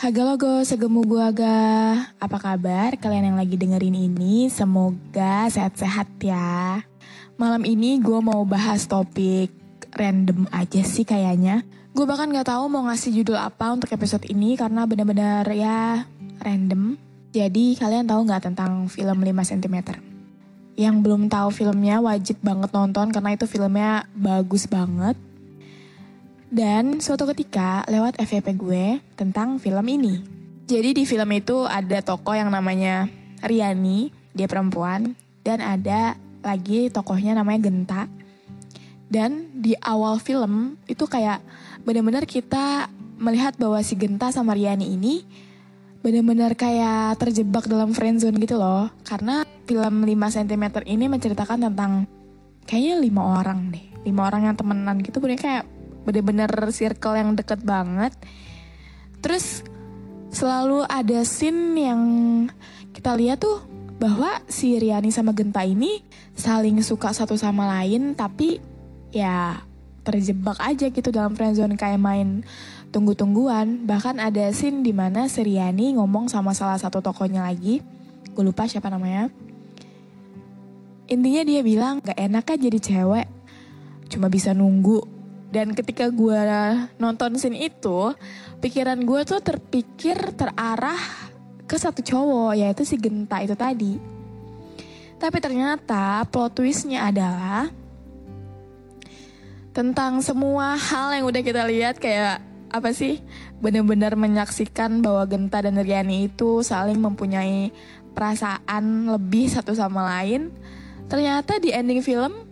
Haga logo, segemu gua ga. Apa kabar kalian yang lagi dengerin ini? Semoga sehat-sehat ya. Malam ini gue mau bahas topik random aja sih kayaknya. Gue bahkan gak tahu mau ngasih judul apa untuk episode ini karena benar-benar ya random. Jadi kalian tahu nggak tentang film 5 cm? Yang belum tahu filmnya wajib banget nonton karena itu filmnya bagus banget. Dan suatu ketika lewat FYP gue tentang film ini. Jadi di film itu ada tokoh yang namanya Riani, dia perempuan, dan ada lagi tokohnya namanya Genta. Dan di awal film itu kayak benar-benar kita melihat bahwa si Genta sama Riani ini benar-benar kayak terjebak dalam friendzone gitu loh. Karena film 5 cm ini menceritakan tentang kayaknya lima orang deh. Lima orang yang temenan gitu bener kayak bener-bener circle yang deket banget. Terus selalu ada scene yang kita lihat tuh bahwa si Riani sama Genta ini saling suka satu sama lain tapi ya terjebak aja gitu dalam friendzone kayak main tunggu-tungguan. Bahkan ada scene di mana si Riani ngomong sama salah satu tokonya lagi. Gue lupa siapa namanya. Intinya dia bilang gak enak kan jadi cewek. Cuma bisa nunggu. Dan ketika gue nonton scene itu, pikiran gue tuh terpikir terarah ke satu cowok, yaitu si Genta itu tadi. Tapi ternyata plot twistnya adalah tentang semua hal yang udah kita lihat kayak apa sih benar-benar menyaksikan bahwa Genta dan Riani itu saling mempunyai perasaan lebih satu sama lain. Ternyata di ending film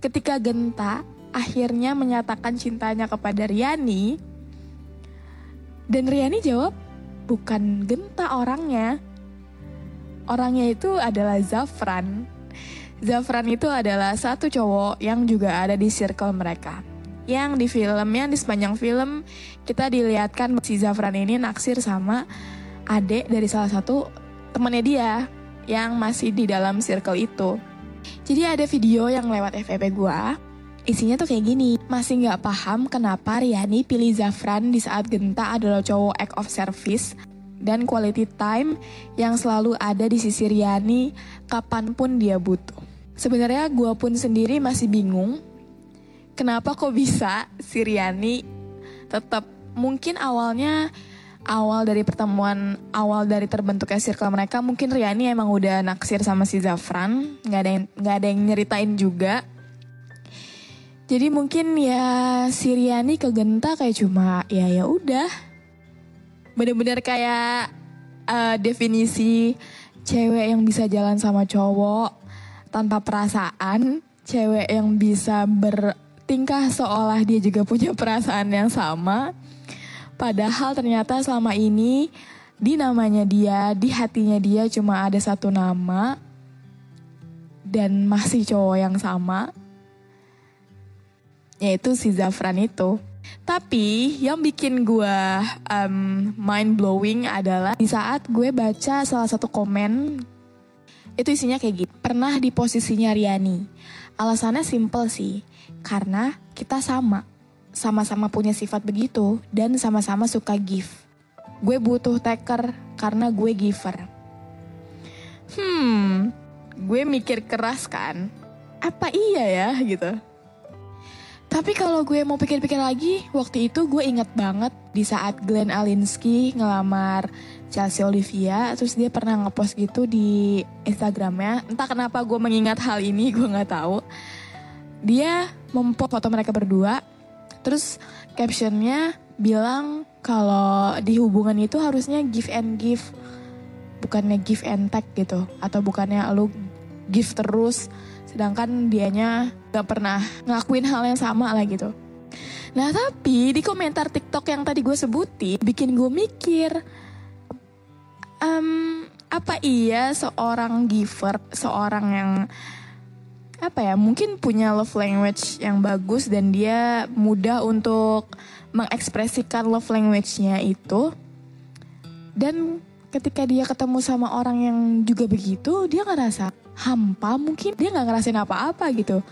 ketika Genta akhirnya menyatakan cintanya kepada Riani dan Riani jawab bukan Genta orangnya. Orangnya itu adalah Zafran. Zafran itu adalah satu cowok yang juga ada di circle mereka. Yang di filmnya, di sepanjang film, kita dilihatkan si Zafran ini naksir sama adik dari salah satu temennya dia yang masih di dalam circle itu. Jadi ada video yang lewat FVP gua, isinya tuh kayak gini. Masih nggak paham kenapa Riani pilih Zafran di saat Genta adalah cowok act of service dan quality time yang selalu ada di sisi Riani kapan pun dia butuh. Sebenarnya gue pun sendiri masih bingung kenapa kok bisa si Riani tetap mungkin awalnya awal dari pertemuan awal dari terbentuknya circle mereka mungkin Riani emang udah naksir sama si Zafran nggak ada yang nggak ada yang nyeritain juga jadi mungkin ya si Riani ke Genta kayak cuma ya ya udah bener-bener kayak uh, definisi cewek yang bisa jalan sama cowok tanpa perasaan, cewek yang bisa bertingkah seolah dia juga punya perasaan yang sama. Padahal ternyata selama ini di namanya dia, di hatinya dia cuma ada satu nama dan masih cowok yang sama. Yaitu si Zafran itu. Tapi yang bikin gue um, mind blowing adalah di saat gue baca salah satu komen itu isinya kayak gitu. Pernah di posisinya Riani. Alasannya simple sih, karena kita sama. Sama-sama punya sifat begitu dan sama-sama suka give. Gue butuh taker karena gue giver. Hmm, gue mikir keras kan. Apa iya ya gitu. Tapi kalau gue mau pikir-pikir lagi, waktu itu gue inget banget di saat Glenn Alinsky ngelamar Chelsea Olivia, terus dia pernah ngepost gitu di Instagramnya. Entah kenapa gue mengingat hal ini, gue nggak tahu. Dia mempost foto mereka berdua, terus captionnya bilang kalau di hubungan itu harusnya give and give, bukannya give and take gitu, atau bukannya lu give terus sedangkan dianya gak pernah ngelakuin hal yang sama lah gitu. Nah tapi di komentar TikTok yang tadi gue sebutin bikin gue mikir, um, apa iya seorang giver, seorang yang apa ya mungkin punya love language yang bagus dan dia mudah untuk mengekspresikan love language-nya itu dan ketika dia ketemu sama orang yang juga begitu dia ngerasa hampa mungkin dia nggak ngerasain apa-apa gitu.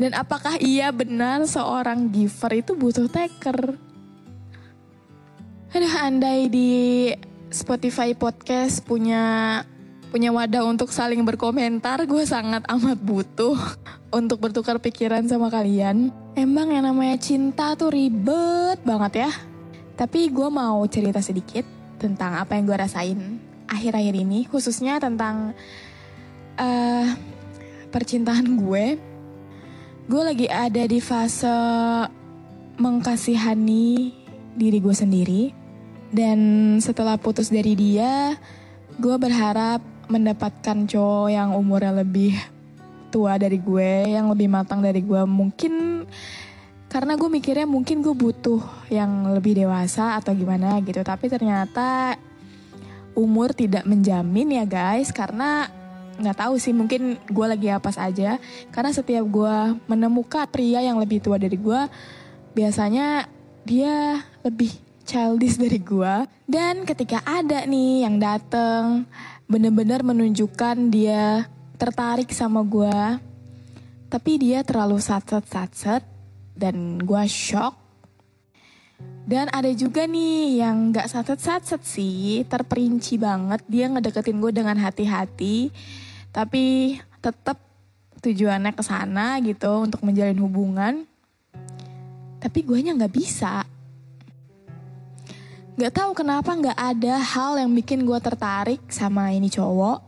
Dan apakah iya benar seorang giver itu butuh taker? Aduh, andai di Spotify podcast punya punya wadah untuk saling berkomentar, gue sangat amat butuh untuk bertukar pikiran sama kalian. Emang yang namanya cinta tuh ribet banget ya. Tapi gue mau cerita sedikit tentang apa yang gue rasain akhir-akhir ini, khususnya tentang uh, percintaan gue, gue lagi ada di fase mengkasihani diri gue sendiri. Dan setelah putus dari dia, gue berharap mendapatkan cowok yang umurnya lebih tua dari gue, yang lebih matang dari gue. Mungkin karena gue mikirnya mungkin gue butuh yang lebih dewasa atau gimana gitu. Tapi ternyata umur tidak menjamin ya guys, karena nggak tahu sih mungkin gue lagi apes aja. Karena setiap gue menemukan pria yang lebih tua dari gue biasanya dia lebih childish dari gue dan ketika ada nih yang dateng bener-bener menunjukkan dia tertarik sama gue tapi dia terlalu satset satset dan gue shock dan ada juga nih yang gak satset-satset sih, terperinci banget. Dia ngedeketin gue dengan hati-hati, tapi tetap tujuannya ke sana gitu untuk menjalin hubungan. Tapi gue nya nggak bisa. Gak tahu kenapa nggak ada hal yang bikin gue tertarik sama ini cowok.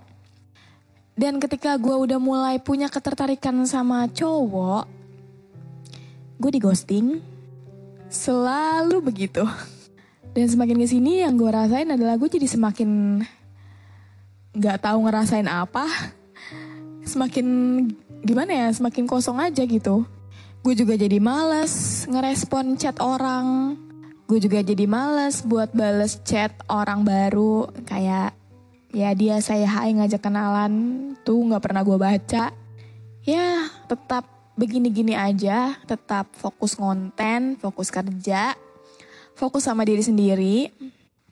Dan ketika gue udah mulai punya ketertarikan sama cowok, gue di ghosting Selalu begitu. Dan semakin ke sini yang gue rasain adalah gue jadi semakin nggak tahu ngerasain apa. Semakin gimana ya, semakin kosong aja gitu. Gue juga jadi males ngerespon chat orang. Gue juga jadi males buat bales chat orang baru. Kayak ya dia saya hai ngajak kenalan tuh nggak pernah gue baca. Ya tetap begini-gini aja, tetap fokus konten, fokus kerja, fokus sama diri sendiri.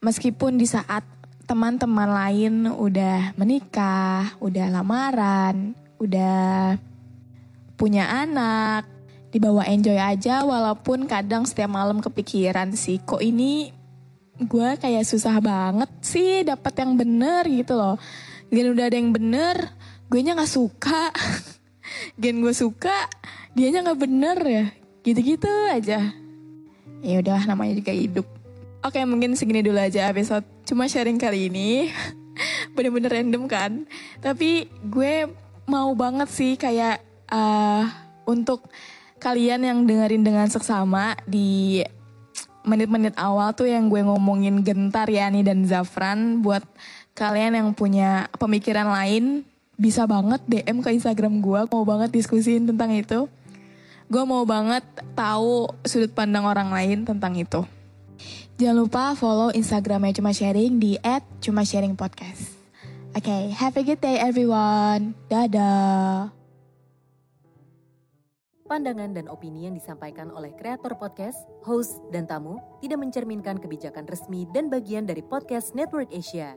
Meskipun di saat teman-teman lain udah menikah, udah lamaran, udah punya anak, dibawa enjoy aja walaupun kadang setiap malam kepikiran sih kok ini gue kayak susah banget sih dapat yang bener gitu loh. Gak udah ada yang bener, gue nya gak suka. gen gue suka dianya nggak bener ya. Gitu-gitu aja. Ya udah namanya juga hidup. Oke mungkin segini dulu aja episode. Cuma sharing kali ini. Bener-bener random kan? Tapi gue mau banget sih kayak uh, untuk kalian yang dengerin dengan seksama di menit-menit awal tuh yang gue ngomongin gentar Yani dan Zafran buat kalian yang punya pemikiran lain bisa banget DM ke Instagram gue, mau banget diskusiin tentang itu. Gue mau banget tahu sudut pandang orang lain tentang itu. Jangan lupa follow Instagramnya Cuma Sharing di @cuma_sharing_podcast. Oke, okay, have a good day everyone. Dadah. Pandangan dan opini yang disampaikan oleh kreator podcast, host, dan tamu tidak mencerminkan kebijakan resmi dan bagian dari podcast Network Asia.